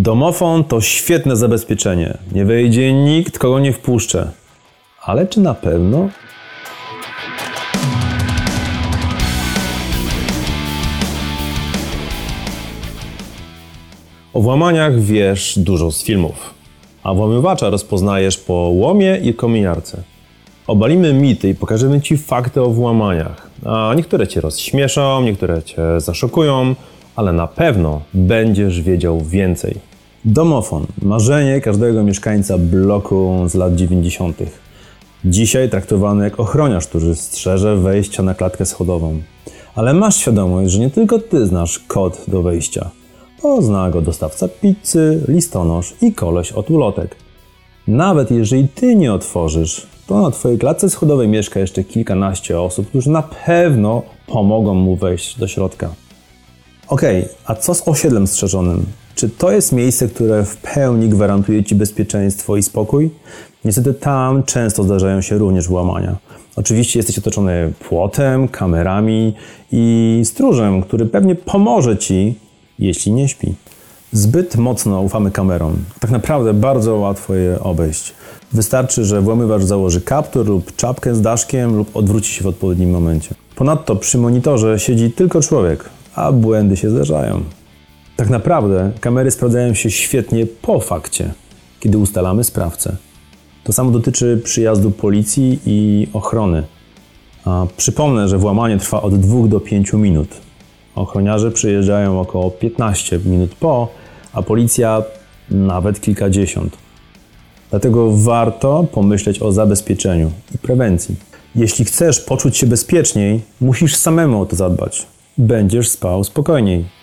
Domofon to świetne zabezpieczenie. Nie wejdzie nikt, kogo nie wpuszczę. Ale czy na pewno? O włamaniach wiesz dużo z filmów, a włamywacza rozpoznajesz po łomie i kominiarce. Obalimy mity i pokażemy Ci fakty o włamaniach. A niektóre Cię rozśmieszą, niektóre Cię zaszokują, ale na pewno będziesz wiedział więcej. Domofon. Marzenie każdego mieszkańca bloku z lat 90. Dzisiaj traktowany jak ochroniarz, który strzeże wejścia na klatkę schodową. Ale masz świadomość, że nie tylko Ty znasz kod do wejścia. Bo zna go dostawca pizzy, listonosz i koleś od ulotek. Nawet jeżeli Ty nie otworzysz, to na Twojej klatce schodowej mieszka jeszcze kilkanaście osób, którzy na pewno pomogą mu wejść do środka. Okej, a co z osiedlem strzeżonym? Czy to jest miejsce, które w pełni gwarantuje Ci bezpieczeństwo i spokój? Niestety tam często zdarzają się również włamania. Oczywiście jesteś otoczony płotem, kamerami i stróżem, który pewnie pomoże Ci, jeśli nie śpi. Zbyt mocno ufamy kamerom. Tak naprawdę bardzo łatwo je obejść. Wystarczy, że włamywacz założy kaptur lub czapkę z daszkiem lub odwróci się w odpowiednim momencie. Ponadto przy monitorze siedzi tylko człowiek, a błędy się zdarzają. Tak naprawdę kamery sprawdzają się świetnie po fakcie, kiedy ustalamy sprawcę. To samo dotyczy przyjazdu policji i ochrony. A przypomnę, że włamanie trwa od 2 do 5 minut. Ochroniarze przyjeżdżają około 15 minut po, a policja nawet kilkadziesiąt. Dlatego warto pomyśleć o zabezpieczeniu i prewencji. Jeśli chcesz poczuć się bezpieczniej, musisz samemu o to zadbać. Będziesz spał spokojniej.